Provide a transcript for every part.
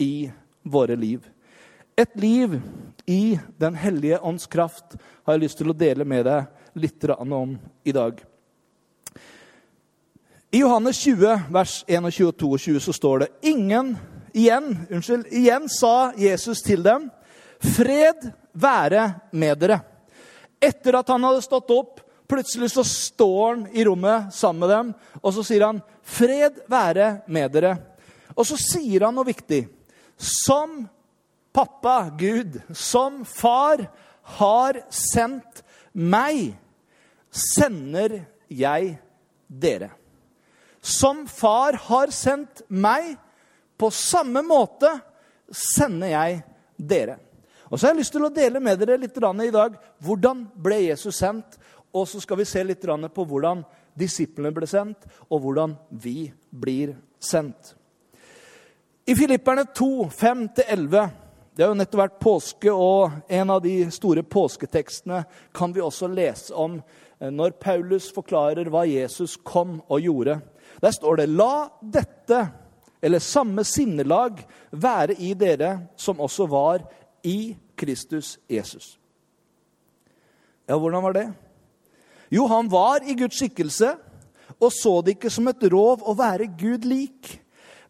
i våre liv. Et liv i Den hellige ånds kraft har jeg lyst til å dele med deg litt om i dag. I Johannes 20, vers 21 og 22 så står det Ingen igjen, unnskyld, igjen sa Jesus til dem, Fred være med dere. Etter at han hadde stått opp, plutselig så står han i rommet sammen med dem, og så sier han, Fred være med dere. Og så sier han noe viktig. Som pappa, Gud, som far har sendt meg, sender jeg dere. Som far har sendt meg, på samme måte sender jeg dere. Og så har jeg lyst til å dele med dere litt i dag hvordan ble Jesus sendt. Og så skal vi se litt på hvordan disiplene ble sendt, og hvordan vi blir sendt. I Filipperne 2, 5-11 Det har jo nettopp vært påske, og en av de store påsketekstene kan vi også lese om eh, når Paulus forklarer hva Jesus kom og gjorde. Der står det La dette, eller samme sinnelag, være i dere som også var i Kristus Jesus. Ja, hvordan var det? Jo, han var i Guds skikkelse og så det ikke som et rov å være Gud lik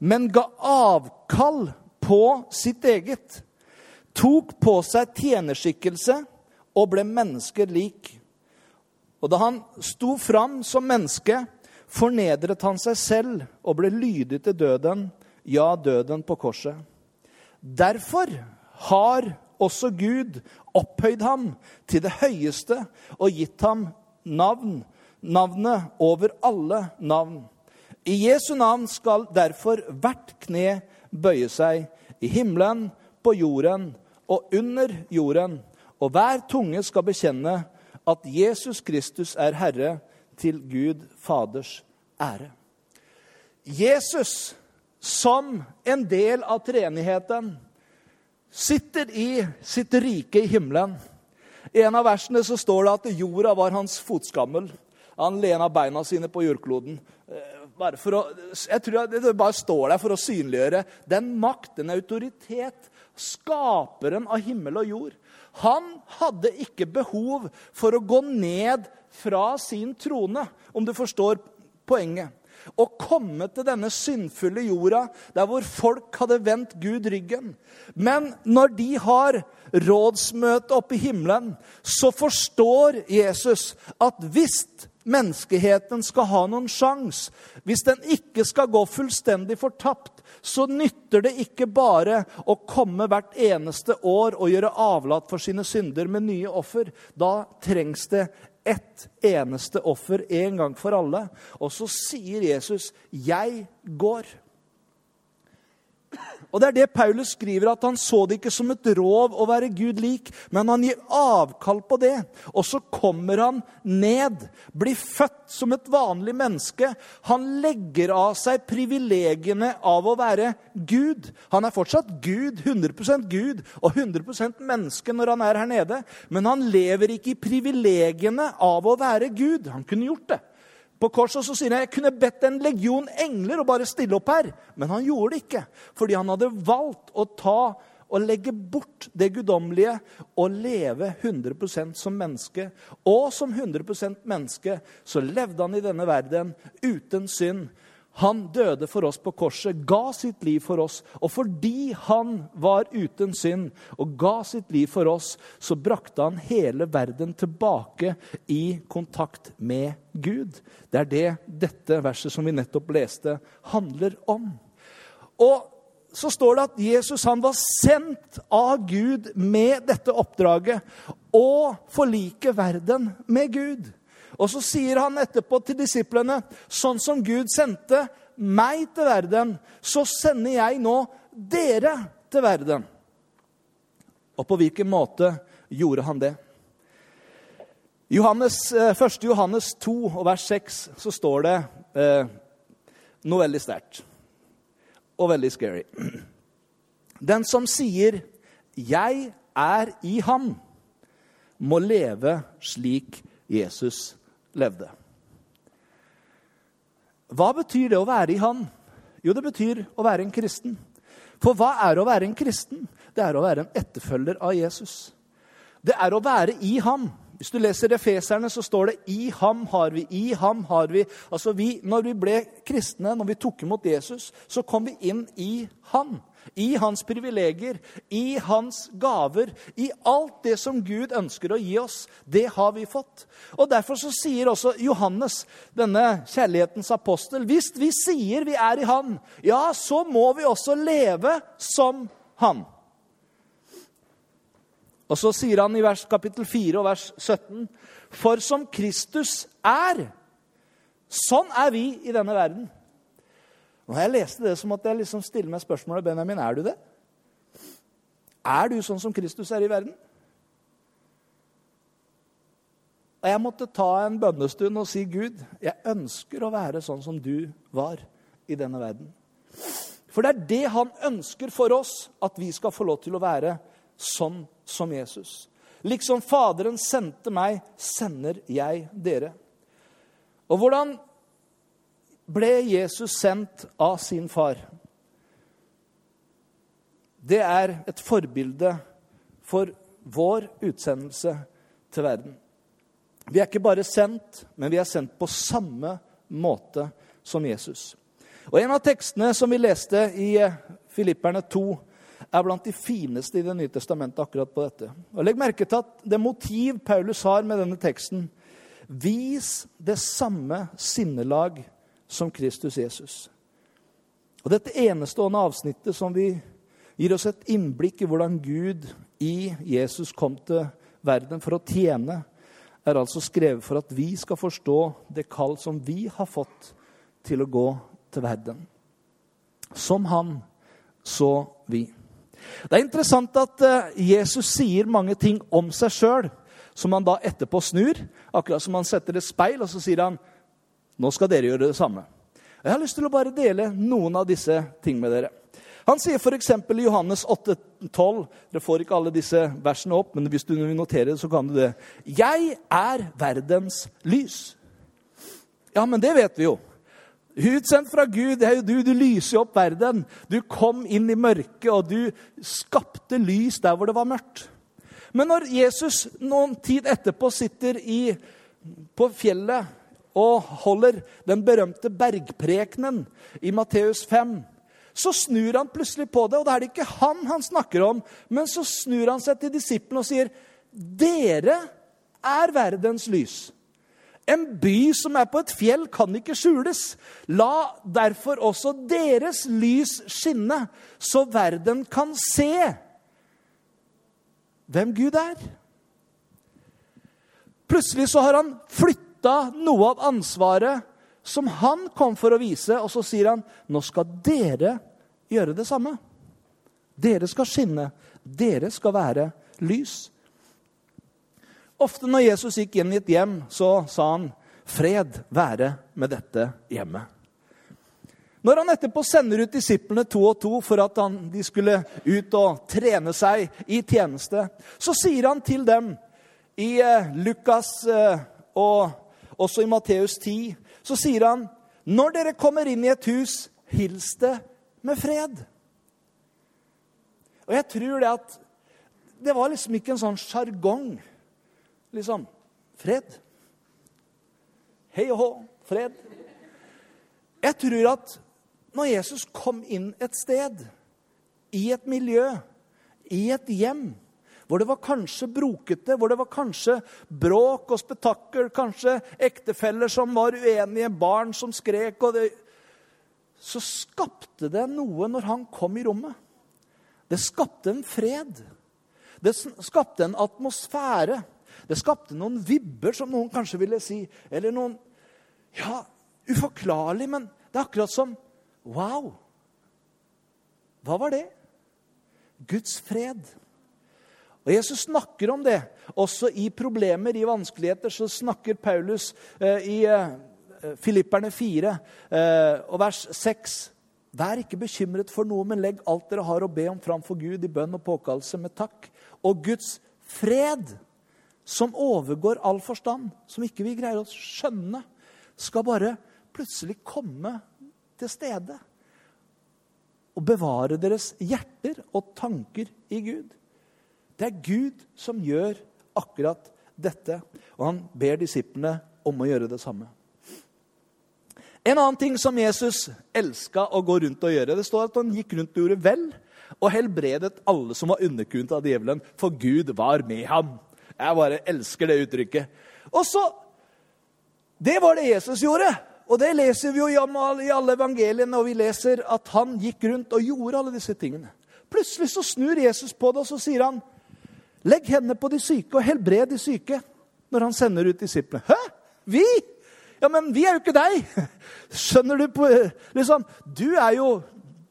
men ga avkall på sitt eget. Tok på seg tjenerskikkelse og ble mennesker lik. Og da han sto fram som menneske, fornedret han seg selv og ble lydig til døden, ja, døden på korset. Derfor har også Gud opphøyd ham til det høyeste og gitt ham navn, navnet over alle navn i Jesu navn skal derfor hvert kne bøye seg, i himmelen, på jorden og under jorden, og hver tunge skal bekjenne at Jesus Kristus er Herre, til Gud Faders ære. Jesus, som en del av treenigheten, sitter i sitt rike i himmelen. I en av versene så står det at jorda var hans fotskammel. Han lena beina sine på jordkloden. Bare for å, jeg tror Det bare står der for å synliggjøre den makt, den autoritet, skaperen av himmel og jord. Han hadde ikke behov for å gå ned fra sin trone, om du forstår poenget. Å komme til denne syndfulle jorda, der hvor folk hadde vendt Gud ryggen. Men når de har rådsmøte oppe i himmelen, så forstår Jesus at hvis menneskeheten skal ha noen sjanse, hvis den ikke skal gå fullstendig fortapt, så nytter det ikke bare å komme hvert eneste år og gjøre avlat for sine synder med nye offer. Da trengs det ett eneste offer en gang for alle. Og så sier Jesus, 'Jeg går'. Og det er det Paulus skriver, at han så det ikke som et rov å være Gud lik, men han gir avkall på det. Og så kommer han ned, blir født som et vanlig menneske. Han legger av seg privilegiene av å være Gud. Han er fortsatt Gud, 100% Gud og 100% menneske når han er her nede. Men han lever ikke i privilegiene av å være Gud. Han kunne gjort det på korset så sier han jeg kunne bedt en legion engler å bare stille opp her. Men han gjorde det ikke, fordi han hadde valgt å ta og legge bort det guddommelige og leve 100% som menneske. Og som 100% menneske så levde han i denne verden uten synd. Han døde for oss på korset, ga sitt liv for oss. Og fordi han var uten synd og ga sitt liv for oss, så brakte han hele verden tilbake i kontakt med Gud. Det er det dette verset som vi nettopp leste, handler om. Og så står det at Jesus han var sendt av Gud med dette oppdraget å forlike verden med Gud. Og så sier han etterpå til disiplene, sånn som Gud sendte meg til verden, så sender jeg nå dere til verden. Og på hvilken måte gjorde han det? Johannes, 1. Eh, Johannes 2 og vers 6 så står det eh, noe veldig sterkt og veldig scary. Den som sier 'Jeg er i ham', må leve slik Jesus levde. Hva betyr det å være i Han? Jo, det betyr å være en kristen. For hva er å være en kristen? Det er å være en etterfølger av Jesus. Det er å være i ham. Hvis du leser Efeserne, så står det 'i ham har vi', 'i ham har vi'. Altså vi, Når vi ble kristne, når vi tok imot Jesus, så kom vi inn i han. I hans privilegier, i hans gaver, i alt det som Gud ønsker å gi oss. Det har vi fått. Og Derfor så sier også Johannes, denne kjærlighetens apostel, hvis vi sier vi er i Han, ja, så må vi også leve som Han. Og så sier han i vers, kapittel 4 og vers 17.: For som Kristus er, sånn er vi i denne verden. Og Når jeg leste det, så måtte jeg liksom stille meg spørsmålet Benjamin, er du det? Er du sånn som Kristus er i verden? Og jeg måtte ta en bønnestund og si, Gud, jeg ønsker å være sånn som du var i denne verden. For det er det han ønsker for oss, at vi skal få lov til å være sånn som Jesus. Liksom Faderen sendte meg, sender jeg dere. Og hvordan ble Jesus sendt av sin far? Det er et forbilde for vår utsendelse til verden. Vi er ikke bare sendt, men vi er sendt på samme måte som Jesus. Og En av tekstene som vi leste i Filipperne 2, er blant de fineste i Det nye testamentet akkurat på dette. Og Legg merke til at det motiv Paulus har med denne teksten Vis det samme sinnelag som Kristus Jesus. Og Dette enestående avsnittet som vi gir oss et innblikk i hvordan Gud i Jesus kom til verden for å tjene, er altså skrevet for at vi skal forstå det kall som vi har fått til å gå til verden. Som han, så vi. Det er interessant at eh, Jesus sier mange ting om seg sjøl som han da etterpå snur. Akkurat som han setter et speil, og så sier han nå skal dere gjøre det samme. Jeg har lyst til å bare dele noen av disse ting med dere. Han sier f.eks. i Johannes 8, 12 Dere får ikke alle disse versene opp, men hvis du vil notere det, så kan du det. Jeg er verdens lys. Ja, men det vet vi jo. Utsendt fra Gud, det er jo du. Du lyser opp verden. Du kom inn i mørket, og du skapte lys der hvor det var mørkt. Men når Jesus noen tid etterpå sitter i, på fjellet og holder den berømte bergprekenen i Matteus 5, så snur han plutselig på det, og da er det ikke han han snakker om, men så snur han seg til disiplene og sier, 'Dere er verdens lys.' En by som er på et fjell, kan ikke skjules. La derfor også deres lys skinne, så verden kan se hvem Gud er. Plutselig så har han flytta noe av ansvaret som han kom for å vise, og så sier han nå skal dere gjøre det samme. Dere skal skinne. Dere skal være lys. Ofte når Jesus gikk inn i et hjem, så sa han, 'Fred være med dette hjemmet'. Når han etterpå sender ut disiplene to og to for at han, de skulle ut og trene seg i tjeneste, så sier han til dem i eh, Lukas eh, og også i Matteus 10, så sier han når dere kommer inn i et hus, hils det med fred. Og jeg tror det at det var liksom ikke en sånn sjargong liksom fred. Hei og hå, fred. Jeg tror at når Jesus kom inn et sted, i et miljø, i et hjem, hvor det var kanskje brokete, hvor det var kanskje bråk og spetakkel, kanskje ektefeller som var uenige, barn som skrek og det, Så skapte det noe når han kom i rommet. Det skapte en fred. Det skapte en atmosfære. Det skapte noen vibber, som noen kanskje ville si. Eller noen Ja, uforklarlig, men det er akkurat som Wow! Hva var det? Guds fred. Og Jesus snakker om det. Også i problemer, i vanskeligheter, så snakker Paulus eh, i eh, Filipperne 4 eh, og vers 6. Vær ikke bekymret for noe, men legg alt dere har å be om framfor Gud i bønn og påkallelse med takk. Og Guds fred, som overgår all forstand, som ikke vi greier å skjønne, skal bare plutselig komme til stede. Og bevare deres hjerter og tanker i Gud. Det er Gud som gjør akkurat dette, og han ber disiplene om å gjøre det samme. En annen ting som Jesus elska å gå rundt og gjøre, det står at han gikk rundt og gjorde vel og helbredet alle som var underkunt av djevelen, for Gud var med ham. Jeg bare elsker det uttrykket. Og så Det var det Jesus gjorde. Og det leser vi jo i alle evangeliene, og vi leser at han gikk rundt og gjorde alle disse tingene. Plutselig så snur Jesus på det, og så sier han, 'Legg hendene på de syke og helbred de syke.' Når han sender ut disiplene. Hæ? Vi? Ja, men vi er jo ikke deg! Skjønner du? på, liksom, Du er jo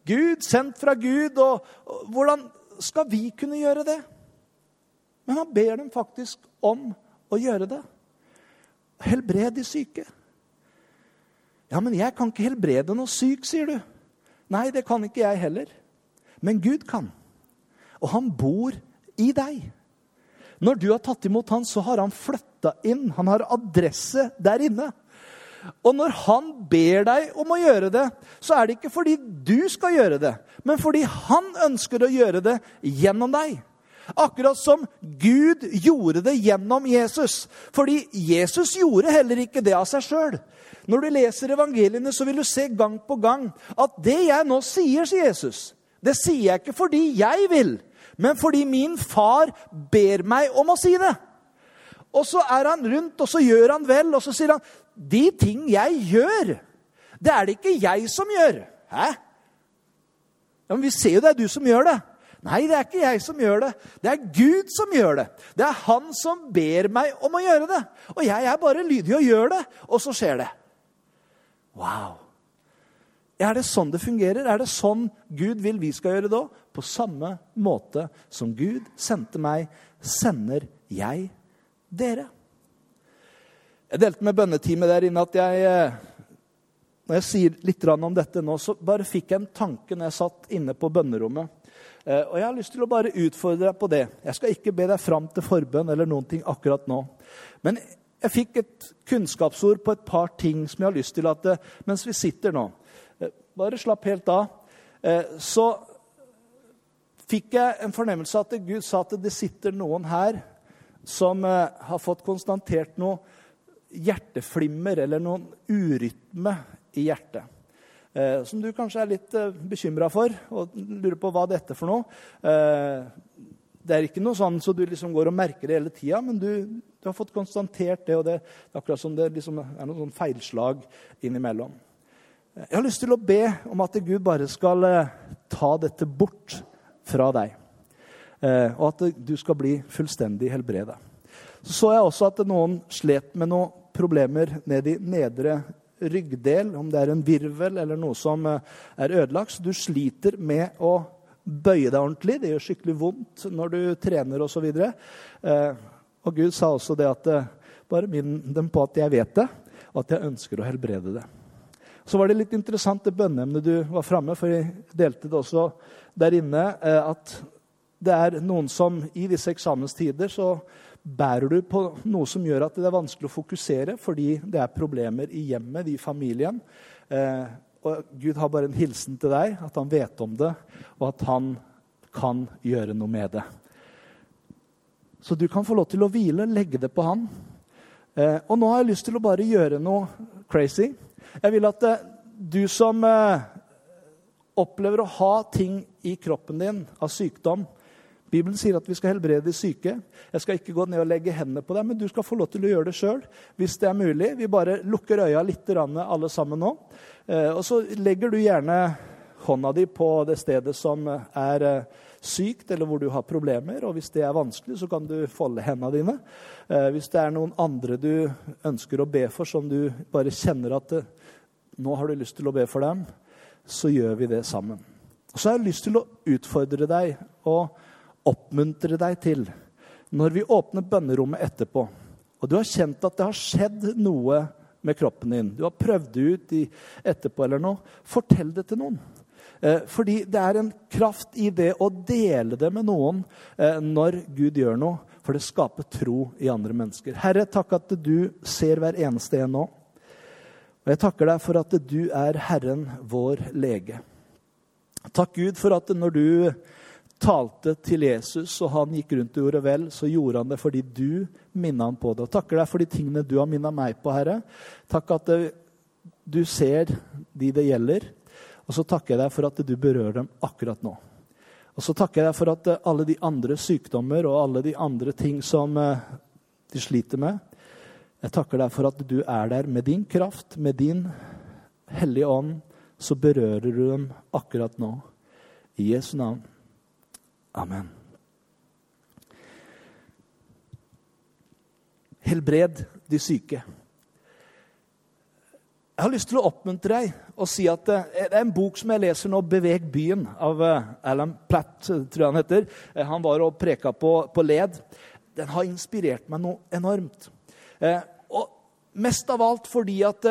Gud, sendt fra Gud, og, og hvordan skal vi kunne gjøre det? Men han ber dem faktisk om å gjøre det. Helbred de syke. Ja, men jeg kan ikke helbrede noe syk, sier du. Nei, det kan ikke jeg heller. Men Gud kan. Og han bor i deg. Når du har tatt imot han, så har han flytta inn. Han har adresse der inne. Og når han ber deg om å gjøre det, så er det ikke fordi du skal gjøre det, men fordi han ønsker å gjøre det gjennom deg. Akkurat som Gud gjorde det gjennom Jesus. Fordi Jesus gjorde heller ikke det av seg sjøl. Når du leser evangeliene, så vil du se gang på gang at det jeg nå sier, sier Jesus, det sier jeg ikke fordi jeg vil, men fordi min far ber meg om å si det. Og så er han rundt, og så gjør han vel, og så sier han de ting jeg gjør, det er det ikke jeg som gjør. Hæ? Ja, men Vi ser jo det er du som gjør det. Nei, det er ikke jeg som gjør det. Det er Gud som gjør det. Det er Han som ber meg om å gjøre det. Og jeg er bare lydig og gjør det, og så skjer det. Wow. Er det sånn det fungerer? Er det sånn Gud vil vi skal gjøre det òg? På samme måte som Gud sendte meg, sender jeg dere. Jeg delte med bønneteamet der inne at jeg eh, Når jeg sier litt om dette nå, så bare fikk jeg en tanke når jeg satt inne på bønnerommet. Eh, og jeg har lyst til å bare utfordre deg på det. Jeg skal ikke be deg fram til forbønn eller noen ting akkurat nå. Men jeg fikk et kunnskapsord på et par ting som jeg har lyst til at eh, mens vi sitter nå Bare slapp helt av. Så fikk jeg en fornemmelse av at Gud sa at det sitter noen her som har fått konstatert noe hjerteflimmer eller noen urytme i hjertet. Eh, som du kanskje er litt eh, bekymra for og lurer på hva dette er for noe. Eh, det er ikke noe sånn så du liksom går og merker det hele tida, men du, du, har fått konstatert det, og det, er akkurat som det liksom er noen sånn feilslag innimellom. Eh, jeg har lyst til å be om at Gud bare skal eh, ta dette bort fra deg. Eh, og at du skal bli fullstendig helbreda. Så så jeg også at noen slet med noen problemer ned i nedre ryggdel, om det er en virvel eller noe som eh, er ødelagt. Så du sliter med å bøye deg ordentlig. Det gjør skikkelig vondt når du trener osv. Og, eh, og Gud sa også det at eh, bare minn dem på at jeg vet det, og at jeg ønsker å helbrede det. Så var det litt interessant det bønneemnet du var framme, for jeg delte det også der inne, at det er noen som i disse eksamenstider så bærer du på noe som gjør at det er vanskelig å fokusere fordi det er problemer i hjemmet, i familien. Eh, og Gud har bare en hilsen til deg, at han vet om det, og at han kan gjøre noe med det. Så du kan få lov til å hvile, legge det på han. Eh, og nå har jeg lyst til å bare gjøre noe crazy. Jeg vil at eh, du som eh, opplever å ha ting i kroppen din av sykdom, Bibelen sier at vi skal helbrede de syke. Jeg skal ikke gå ned og legge hendene på deg, men du skal få lov til å gjøre det sjøl hvis det er mulig. Vi bare lukker øya litt alle sammen nå. Eh, og så legger du gjerne hånda di på det stedet som er eh, sykt, eller hvor du har problemer. Og hvis det er vanskelig, så kan du folde hendene dine. Eh, hvis det er noen andre du ønsker å be for, som du bare kjenner at nå har du lyst til å be for dem, så gjør vi det sammen. Og så har jeg lyst til å utfordre deg og oppmuntre deg til, når vi åpner bønnerommet etterpå, og du har kjent at det har skjedd noe med kroppen din, du har prøvd det ut i, etterpå eller noe, fortell det til noen. Eh, fordi det er en kraft i det å dele det med noen eh, når Gud gjør noe, for det skaper tro i andre mennesker. Herre, takk at du ser hver eneste en nå. Og jeg takker deg for at du er Herren, vår lege. Takk, Gud, for at når du talte til Jesus, og han gikk rundt og gjorde vel, så gjorde han det fordi du minna ham på det. Og takker deg for de tingene du har minna meg på, Herre. Takk at du ser de det gjelder. Og så takker jeg deg for at du berører dem akkurat nå. Og så takker jeg deg for at alle de andre sykdommer og alle de andre ting som eh, de sliter med Jeg takker deg for at du er der med din kraft, med din hellige ånd. Så berører du dem akkurat nå. I Jesu navn. Amen. Helbred de syke. Jeg har lyst til å oppmuntre deg og si at eh, det er en bok som jeg leser nå, 'Beveg byen', av eh, Alan Platt. tror jeg Han heter. Eh, han var og preka på, på led. Den har inspirert meg noe enormt. Og mest av alt fordi at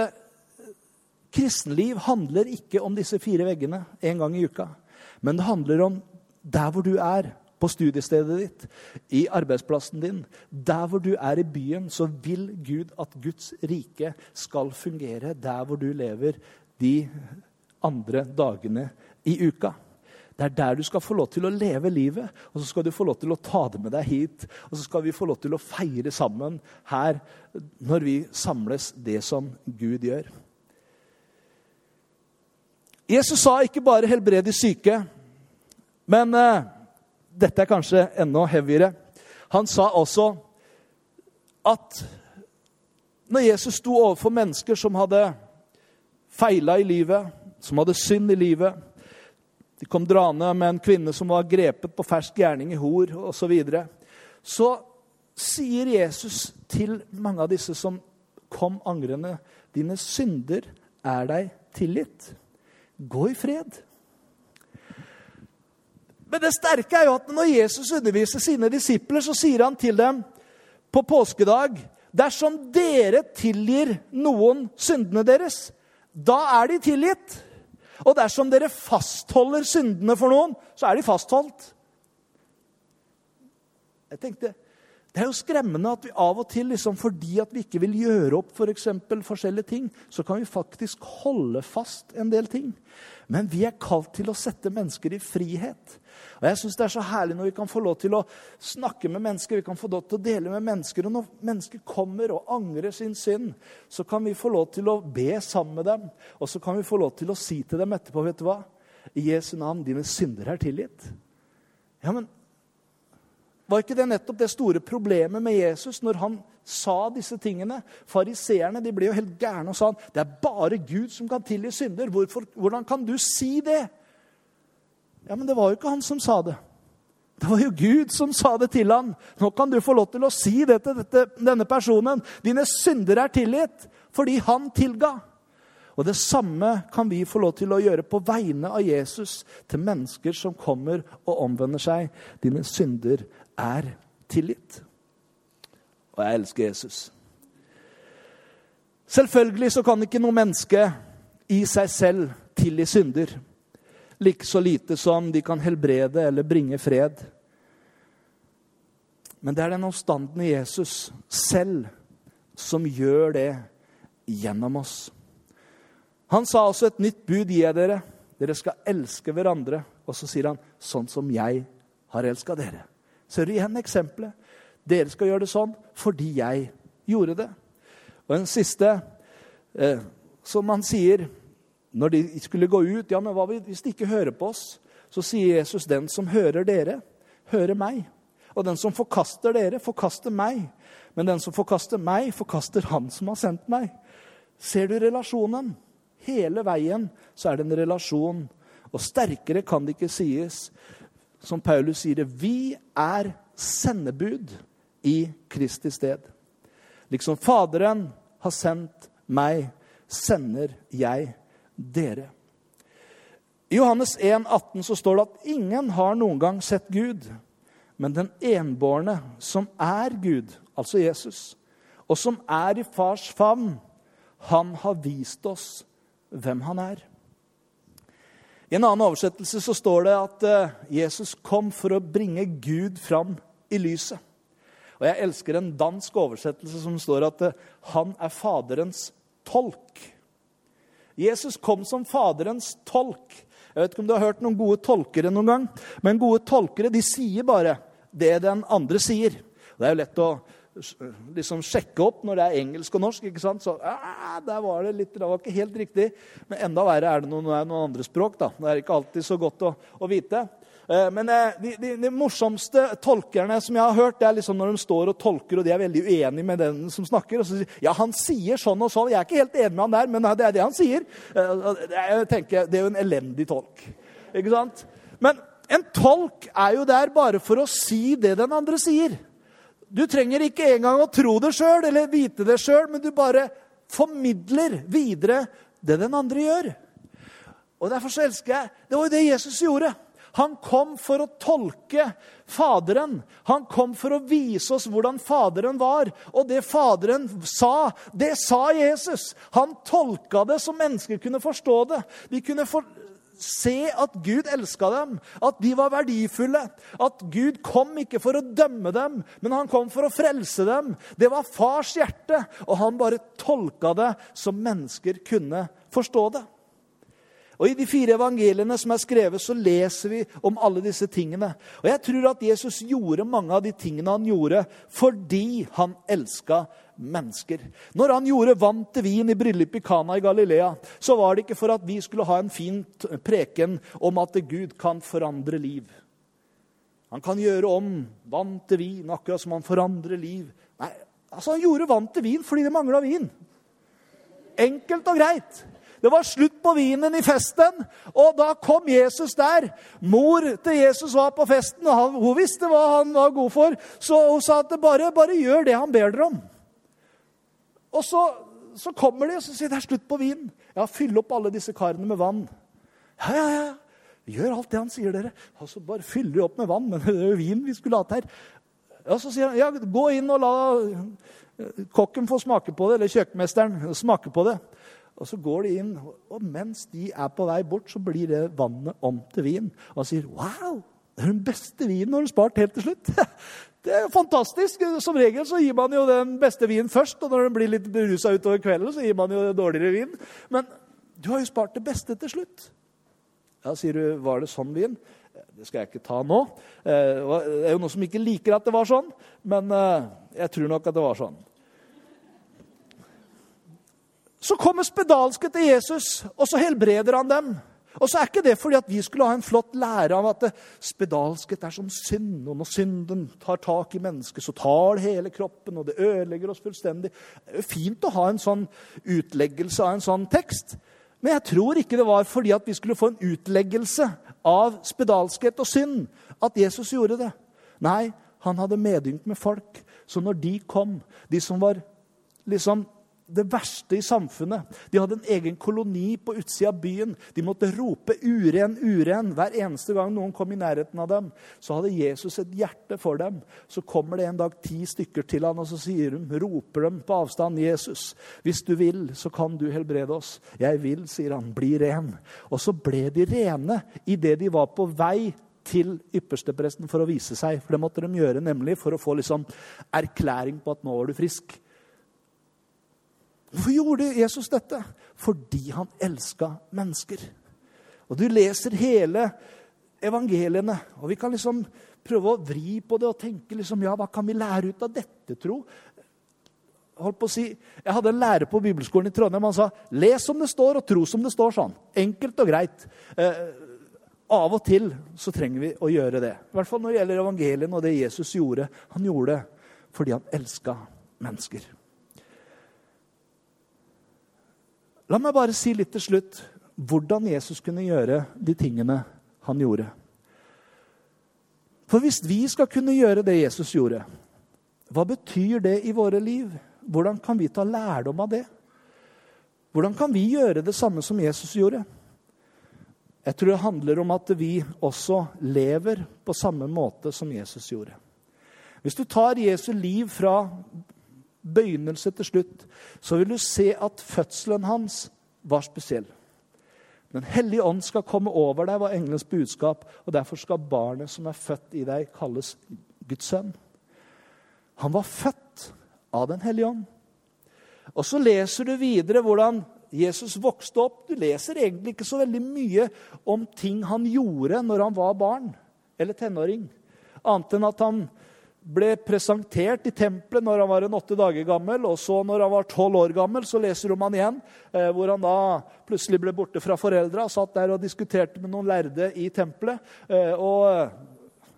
kristenliv handler ikke om disse fire veggene en gang i uka. Men det handler om der hvor du er, på studiestedet ditt, i arbeidsplassen din, der hvor du er i byen, så vil Gud at Guds rike skal fungere der hvor du lever de andre dagene i uka. Det er der du skal få lov til å leve livet, og så skal du få lov til å ta det med deg hit. Og så skal vi få lov til å feire sammen her når vi samles det som Gud gjør. Jesus sa ikke bare 'helbred de syke', men uh, dette er kanskje enda heavyere. Han sa også at når Jesus sto overfor mennesker som hadde feila i livet, som hadde synd i livet De kom draende med en kvinne som var grepet på fersk gjerning i hor osv. Så, videre, så sier Jesus til mange av disse som kom angrende, dine synder er deg tilgitt. Gå i fred. Men det sterke er jo at når Jesus underviser sine disipler, så sier han til dem på påskedag Dersom dere tilgir noen syndene deres, da er de tilgitt. Og dersom dere fastholder syndene for noen, så er de fastholdt. Jeg tenkte, Det er jo skremmende at vi av og til, liksom, fordi at vi ikke vil gjøre opp for eksempel, forskjellige ting, så kan vi faktisk holde fast en del ting. Men vi er kalt til å sette mennesker i frihet. Og jeg synes Det er så herlig når vi kan få lov til å snakke med mennesker, vi kan få lov til å dele med mennesker. Og når mennesker kommer og angrer sin synd, så kan vi få lov til å be sammen med dem. Og så kan vi få lov til å si til dem etterpå, vet du hva? I Jesu navn, dine synder er tilgitt. Ja, men var ikke det nettopp det store problemet med Jesus når han sa disse tingene? Fariseerne ble jo helt gærne og sa han, det er bare Gud som kan tilgi synder. Hvorfor, hvordan kan du si det? Ja, Men det var jo ikke han som sa det. Det var jo Gud som sa det til han. Nå kan du få lov til å si det til dette, denne personen. Dine synder er tilgitt fordi han tilga. Og Det samme kan vi få lov til å gjøre på vegne av Jesus til mennesker som kommer og omvender seg. Dine synder er tilgitt. Og jeg elsker Jesus. Selvfølgelig så kan ikke noe menneske i seg selv tilgi synder like så lite som de kan helbrede eller bringe fred. Men det er den oppstandende Jesus selv som gjør det gjennom oss. Han sa også et nytt bud gir jeg dere. Dere skal elske hverandre. Og så sier han sånn som jeg har elska dere. Ser du igjen eksempelet? Dere skal gjøre det sånn fordi jeg gjorde det. Og en siste, eh, som han sier når de skulle gå ut Ja, men hva hvis de ikke hører på oss? Så sier Jesus, 'Den som hører dere, hører meg.' 'Og den som forkaster dere, forkaster meg.' 'Men den som forkaster meg, forkaster Han som har sendt meg.' Ser du relasjonen? Hele veien så er det en relasjon. Og sterkere kan det ikke sies. Som Paulus sier det, vi er sendebud i Kristi sted. Liksom Faderen har sendt meg, sender jeg dere. I Johannes 1, 18 så står det at ingen har noen gang sett Gud, men den enbårne som er Gud, altså Jesus, og som er i fars favn, han har vist oss hvem han er. I en annen oversettelse så står det at eh, Jesus kom for å bringe Gud fram i lyset. Og Jeg elsker en dansk oversettelse som står at eh, han er Faderens tolk. Jesus kom som Faderens tolk. Jeg vet ikke om du har hørt noen gode tolkere noen gang, men gode tolkere de sier bare det den andre sier. Det er jo lett å liksom sjekke opp når det er engelsk og norsk. ikke sant? Så ah, der var det litt, det var ikke helt riktig. Men enda verre er det noen, noen andre språk. da. Det er ikke alltid så godt å, å vite. Eh, men eh, de, de, de, morsomste tolkerne som jeg har hørt, det er liksom når de står og tolker, og de er veldig uenige med den som snakker. og så sier ja, han sier sånn og sånn. Jeg er ikke helt enig med han der, men det er det han sier. Eh, jeg tenker, Det er jo en elendig tolk. Ikke sant? Men en tolk er jo der bare for å si det den andre sier. Du trenger ikke engang å tro det sjøl eller vite det sjøl, men du bare formidler videre det den andre gjør. Og Derfor så elsker jeg Det var jo det Jesus gjorde. Han kom for å tolke Faderen. Han kom for å vise oss hvordan Faderen var. Og det Faderen sa, det sa Jesus. Han tolka det så mennesker kunne forstå det. De kunne for se at Gud elska dem, at de var verdifulle. At Gud kom ikke for å dømme dem, men han kom for å frelse dem. Det var fars hjerte, og han bare tolka det som mennesker kunne forstå det. Og I de fire evangeliene som er skrevet, så leser vi om alle disse tingene. Og Jeg tror at Jesus gjorde mange av de tingene han gjorde, fordi han elska mennesker. Når han gjorde vann til vin i bryllupet i Kana i Galilea, så var det ikke for at vi skulle ha en fin preken om at Gud kan forandre liv. Han kan gjøre om vann til vin, akkurat som han forandrer liv. Nei, altså Han gjorde vann til vin fordi det mangla vin. Enkelt og greit. Det var slutt på vinen i festen, og da kom Jesus der. Mor til Jesus var på festen, og han, hun visste hva han var god for. Så hun sa at bare, bare gjør det han ber dere om. Og så, så kommer de og så sier det er slutt på vinen. Ja, fyll opp alle disse karene med vann. Ja, ja, ja. Gjør alt det han sier, dere. Og så bare fyller de opp med vann. Men det er jo vin vi skulle hatt her. Ja, Så sier han ja, gå inn og la kokken få smake på det, eller kjøkkenmesteren smake på det. Og så går de inn, og mens de er på vei bort, så blir det vannet om til vin. Og han sier wow, det er den beste vinen har du spart helt til slutt. Det er jo fantastisk. Som regel så gir man jo den beste vinen først. Og når den blir litt berusa utover kvelden, så gir man jo dårligere vin. Men du har jo spart det beste til slutt. Ja, sier du, var det sånn vin? Det skal jeg ikke ta nå. Eh, det er jo noen som ikke liker at det var sånn, men eh, jeg tror nok at det var sånn. Så kommer spedalske til Jesus, og så helbreder han dem. Og så er ikke det fordi at vi skulle ha en flott lære av at spedalskhet er som synd. Og når synden tar tak i mennesket, så tar det hele kroppen, og det ødelegger oss fullstendig. Det er fint å ha en sånn utleggelse av en sånn tekst. Men jeg tror ikke det var fordi at vi skulle få en utleggelse av spedalskhet og synd at Jesus gjorde det. Nei, han hadde medynk med folk. Så når de kom, de som var liksom det verste i samfunnet. De hadde en egen koloni på utsida av byen. De måtte rope 'uren, uren' hver eneste gang noen kom i nærheten av dem. Så hadde Jesus et hjerte for dem. Så kommer det en dag ti stykker til han, og så sier de, roper dem på avstand 'Jesus, hvis du vil, så kan du helbrede oss'. 'Jeg vil', sier han. 'Bli ren'. Og så ble de rene idet de var på vei til ypperstepresten for å vise seg. For det måtte de gjøre nemlig for å få liksom erklæring på at nå var du frisk. Hvorfor gjorde Jesus dette? Fordi han elska mennesker. Og Du leser hele evangeliene, og vi kan liksom prøve å vri på det og tenke liksom, ja, hva kan vi lære ut av dette, tro? Holdt på å si, Jeg hadde en lærer på bibelskolen i Trondheim. Han sa 'les som det står, og tro som det står'. sånn. Enkelt og greit. Eh, av og til så trenger vi å gjøre det. I hvert fall når det gjelder evangeliene og det Jesus gjorde. Han gjorde det fordi han elska mennesker. La meg bare si litt til slutt hvordan Jesus kunne gjøre de tingene han gjorde. For hvis vi skal kunne gjøre det Jesus gjorde, hva betyr det i våre liv? Hvordan kan vi ta lærdom av det? Hvordan kan vi gjøre det samme som Jesus gjorde? Jeg tror det handler om at vi også lever på samme måte som Jesus gjorde. Hvis du tar Jesu liv fra begynnelse til slutt, så vil du se at fødselen hans var spesiell. Den hellige ånd skal komme over deg, var engelens budskap. og Derfor skal barnet som er født i deg, kalles Guds sønn. Han var født av Den hellige ånd. Og så leser du videre hvordan Jesus vokste opp. Du leser egentlig ikke så veldig mye om ting han gjorde når han var barn eller tenåring. Annet enn at han ble presentert i tempelet når han var en åtte dager gammel. Og så når han var tolv år gammel, så leser om han igjen, eh, hvor han da plutselig ble borte fra foreldra satt der og diskuterte med noen lærde i tempelet. Eh, og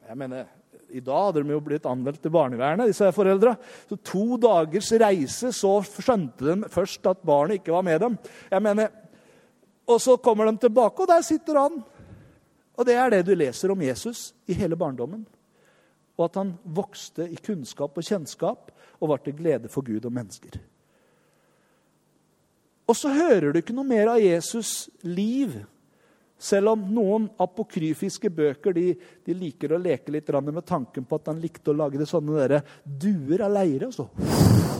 jeg mener, i dag hadde de jo blitt anmeldt til barnevernet, disse foreldra. Så to dagers reise, så skjønte de først at barnet ikke var med dem. Jeg mener, Og så kommer de tilbake, og der sitter han. Og det er det du leser om Jesus i hele barndommen. Og at han vokste i kunnskap og kjennskap og var til glede for Gud og mennesker. Og så hører du ikke noe mer av Jesus' liv selv om noen apokryfiske bøker de, de liker å leke litt med tanken på at han likte å lage det sånne der duer av leire. og Så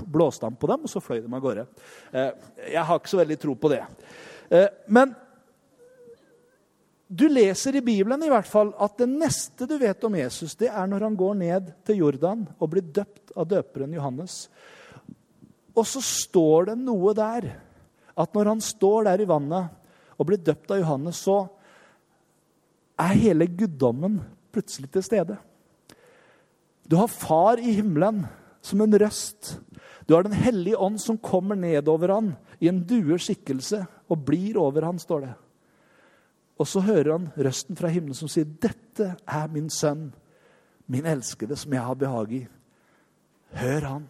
blåste han på dem, og så fløy de av gårde. Eh, jeg har ikke så veldig tro på det. Eh, men du leser i Bibelen i hvert fall at det neste du vet om Jesus, det er når han går ned til Jordan og blir døpt av døperen Johannes. Og så står det noe der at når han står der i vannet og blir døpt av Johannes, så er hele guddommen plutselig til stede. Du har Far i himmelen som en røst. Du har Den hellige ånd som kommer nedover han i en dueskikkelse og blir over han, står det. Og så hører han røsten fra himmelen som sier, 'Dette er min sønn, min elskede, som jeg har behag i.' Hør han.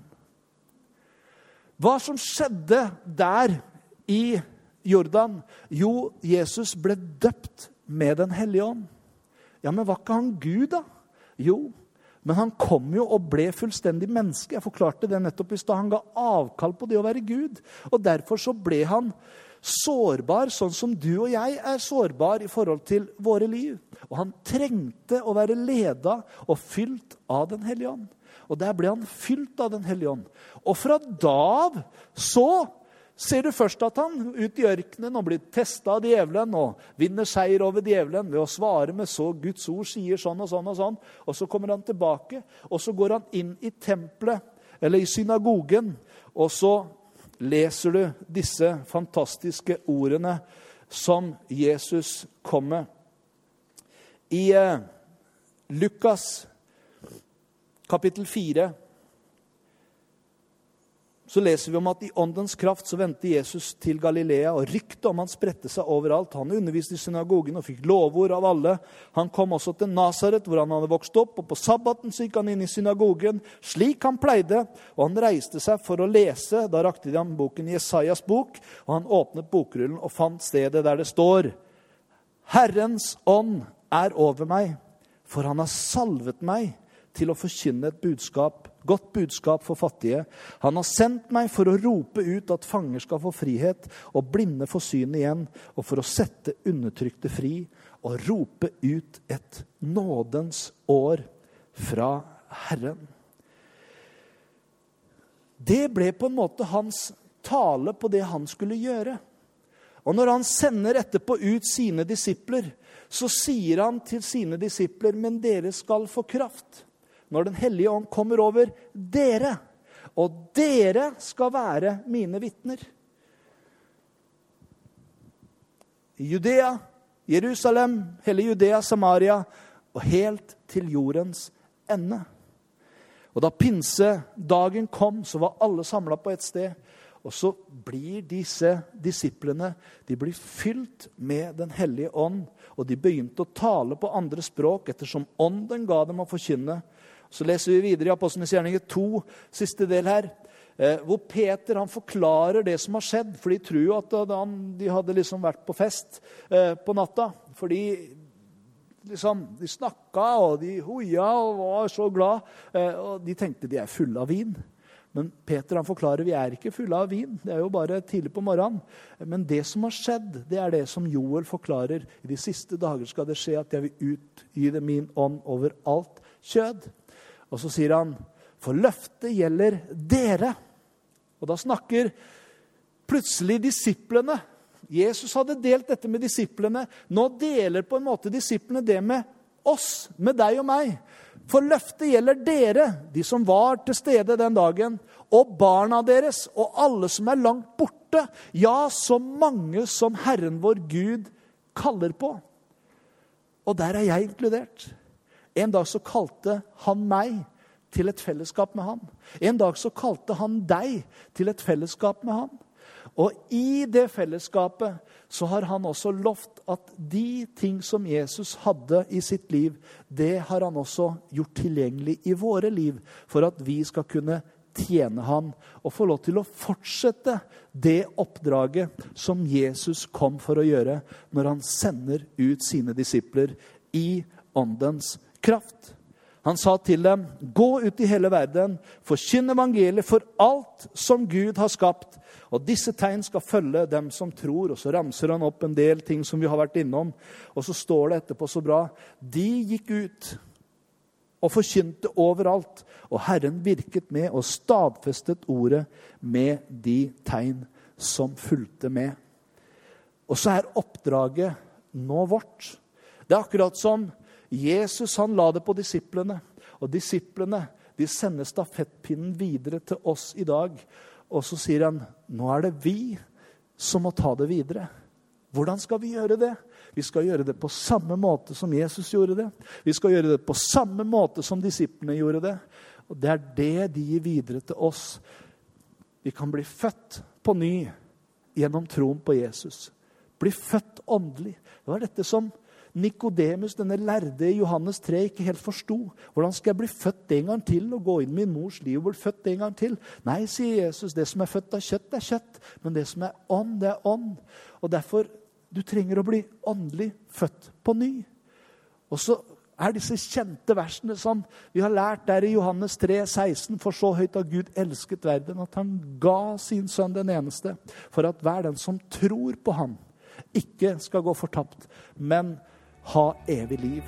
Hva som skjedde der i Jordan? Jo, Jesus ble døpt med Den hellige ånd. Ja, men var ikke han Gud, da? Jo, men han kom jo og ble fullstendig menneske. Jeg forklarte det nettopp i stad. Han ga avkall på det å være Gud. Og derfor så ble han sårbar, sånn som du og jeg er sårbar i forhold til våre liv. Og han trengte å være leda og fylt av Den hellige ånd. Og der ble han fylt av Den hellige ånd. Og fra da av så ser du først at han ut i ørkenen og blir testa av djevelen og vinner seier over djevelen ved å svare med så Guds ord sier sånn og sånn og sånn. Og så kommer han tilbake, og så går han inn i tempelet, eller i synagogen, og så leser du disse fantastiske ordene som Jesus kom med. I eh, Lukas kapittel 4 så leser vi om at i åndens kraft så vendte Jesus til Galilea, og ryktet om han spredte seg overalt. Han underviste i synagogen og fikk lovord av alle. Han kom også til Nasaret, hvor han hadde vokst opp, og på sabbaten så gikk han inn i synagogen, slik han pleide, og han reiste seg for å lese. Da rakte de ham boken Jesajas bok, og han åpnet bokrullen og fant stedet der det står Herrens ånd er over meg, for han har salvet meg til å forkynne et budskap godt budskap for fattige. Han har sendt meg for å rope ut at fanger skal få frihet, og blinde få syn igjen, og for å sette undertrykte fri, og rope ut et nådens år fra Herren. Det ble på en måte hans tale på det han skulle gjøre. Og når han sender etterpå ut sine disipler, så sier han til sine disipler, men dere skal få kraft når Den hellige ånd kommer over dere. Og dere skal være mine vitner. Judea, Jerusalem, hele Judea, Samaria og helt til jordens ende. Og Da pinsedagen kom, så var alle samla på et sted. Og så blir disse disiplene de blir fylt med Den hellige ånd. Og de begynte å tale på andre språk ettersom ånden ga dem å forkynne. Så leser vi videre i Apostlenes gjerninger 2, siste del her, eh, hvor Peter han forklarer det som har skjedd. For de tror jo at de hadde liksom vært på fest eh, på natta. Fordi liksom, de snakka og de hoia og var så glad. Eh, og de tenkte de er fulle av vin. Men Peter han forklarer vi er ikke fulle av vin. Det er jo bare tidlig på morgenen. Men det som har skjedd, det er det som Joel forklarer. I de siste dager skal det skje at jeg vil utgyte min ånd over alt kjød. Og så sier han, for løftet gjelder dere. Og da snakker plutselig disiplene. Jesus hadde delt dette med disiplene. Nå deler på en måte disiplene det med oss, med deg og meg. For løftet gjelder dere, de som var til stede den dagen, og barna deres og alle som er langt borte, ja, så mange som Herren vår Gud kaller på. Og der er jeg inkludert. En dag så kalte han meg til et fellesskap med han. En dag så kalte han deg til et fellesskap med han. Og i det fellesskapet så har han også lovt at de ting som Jesus hadde i sitt liv, det har han også gjort tilgjengelig i våre liv, for at vi skal kunne tjene han og få lov til å fortsette det oppdraget som Jesus kom for å gjøre når han sender ut sine disipler i åndens kraft. Han sa til dem, 'Gå ut i hele verden, forkynn evangeliet for alt som Gud har skapt.' Og disse tegn skal følge dem som tror. Og så ramser han opp en del ting som vi har vært innom. Og så står det etterpå så bra. De gikk ut og forkynte overalt. Og Herren virket med og stadfestet ordet med de tegn som fulgte med. Og så er oppdraget nå vårt. Det er akkurat som Jesus han la det på disiplene. Og disiplene de sender stafettpinnen videre til oss i dag. Og så sier han nå er det vi som må ta det videre. Hvordan skal vi gjøre det? Vi skal gjøre det på samme måte som Jesus gjorde det. Vi skal gjøre det på samme måte som disiplene gjorde det. Og det er det de gir videre til oss. Vi kan bli født på ny gjennom troen på Jesus. Bli født åndelig. Det var dette som Nikodemus, denne lærde i Johannes 3, ikke helt forsto. Hvordan skal jeg bli født en gang til og gå inn i min mors liv og bli født en gang til? Nei, sier Jesus, det som er født av kjøtt, er kjøtt. Men det som er ånd, det er ånd. Og derfor du trenger å bli åndelig født på ny. Og så er disse kjente versene som vi har lært der i Johannes 3, 16. For så høyt har Gud elsket verden, at han ga sin sønn den eneste, for at hver den som tror på ham, ikke skal gå fortapt, men ha evig liv.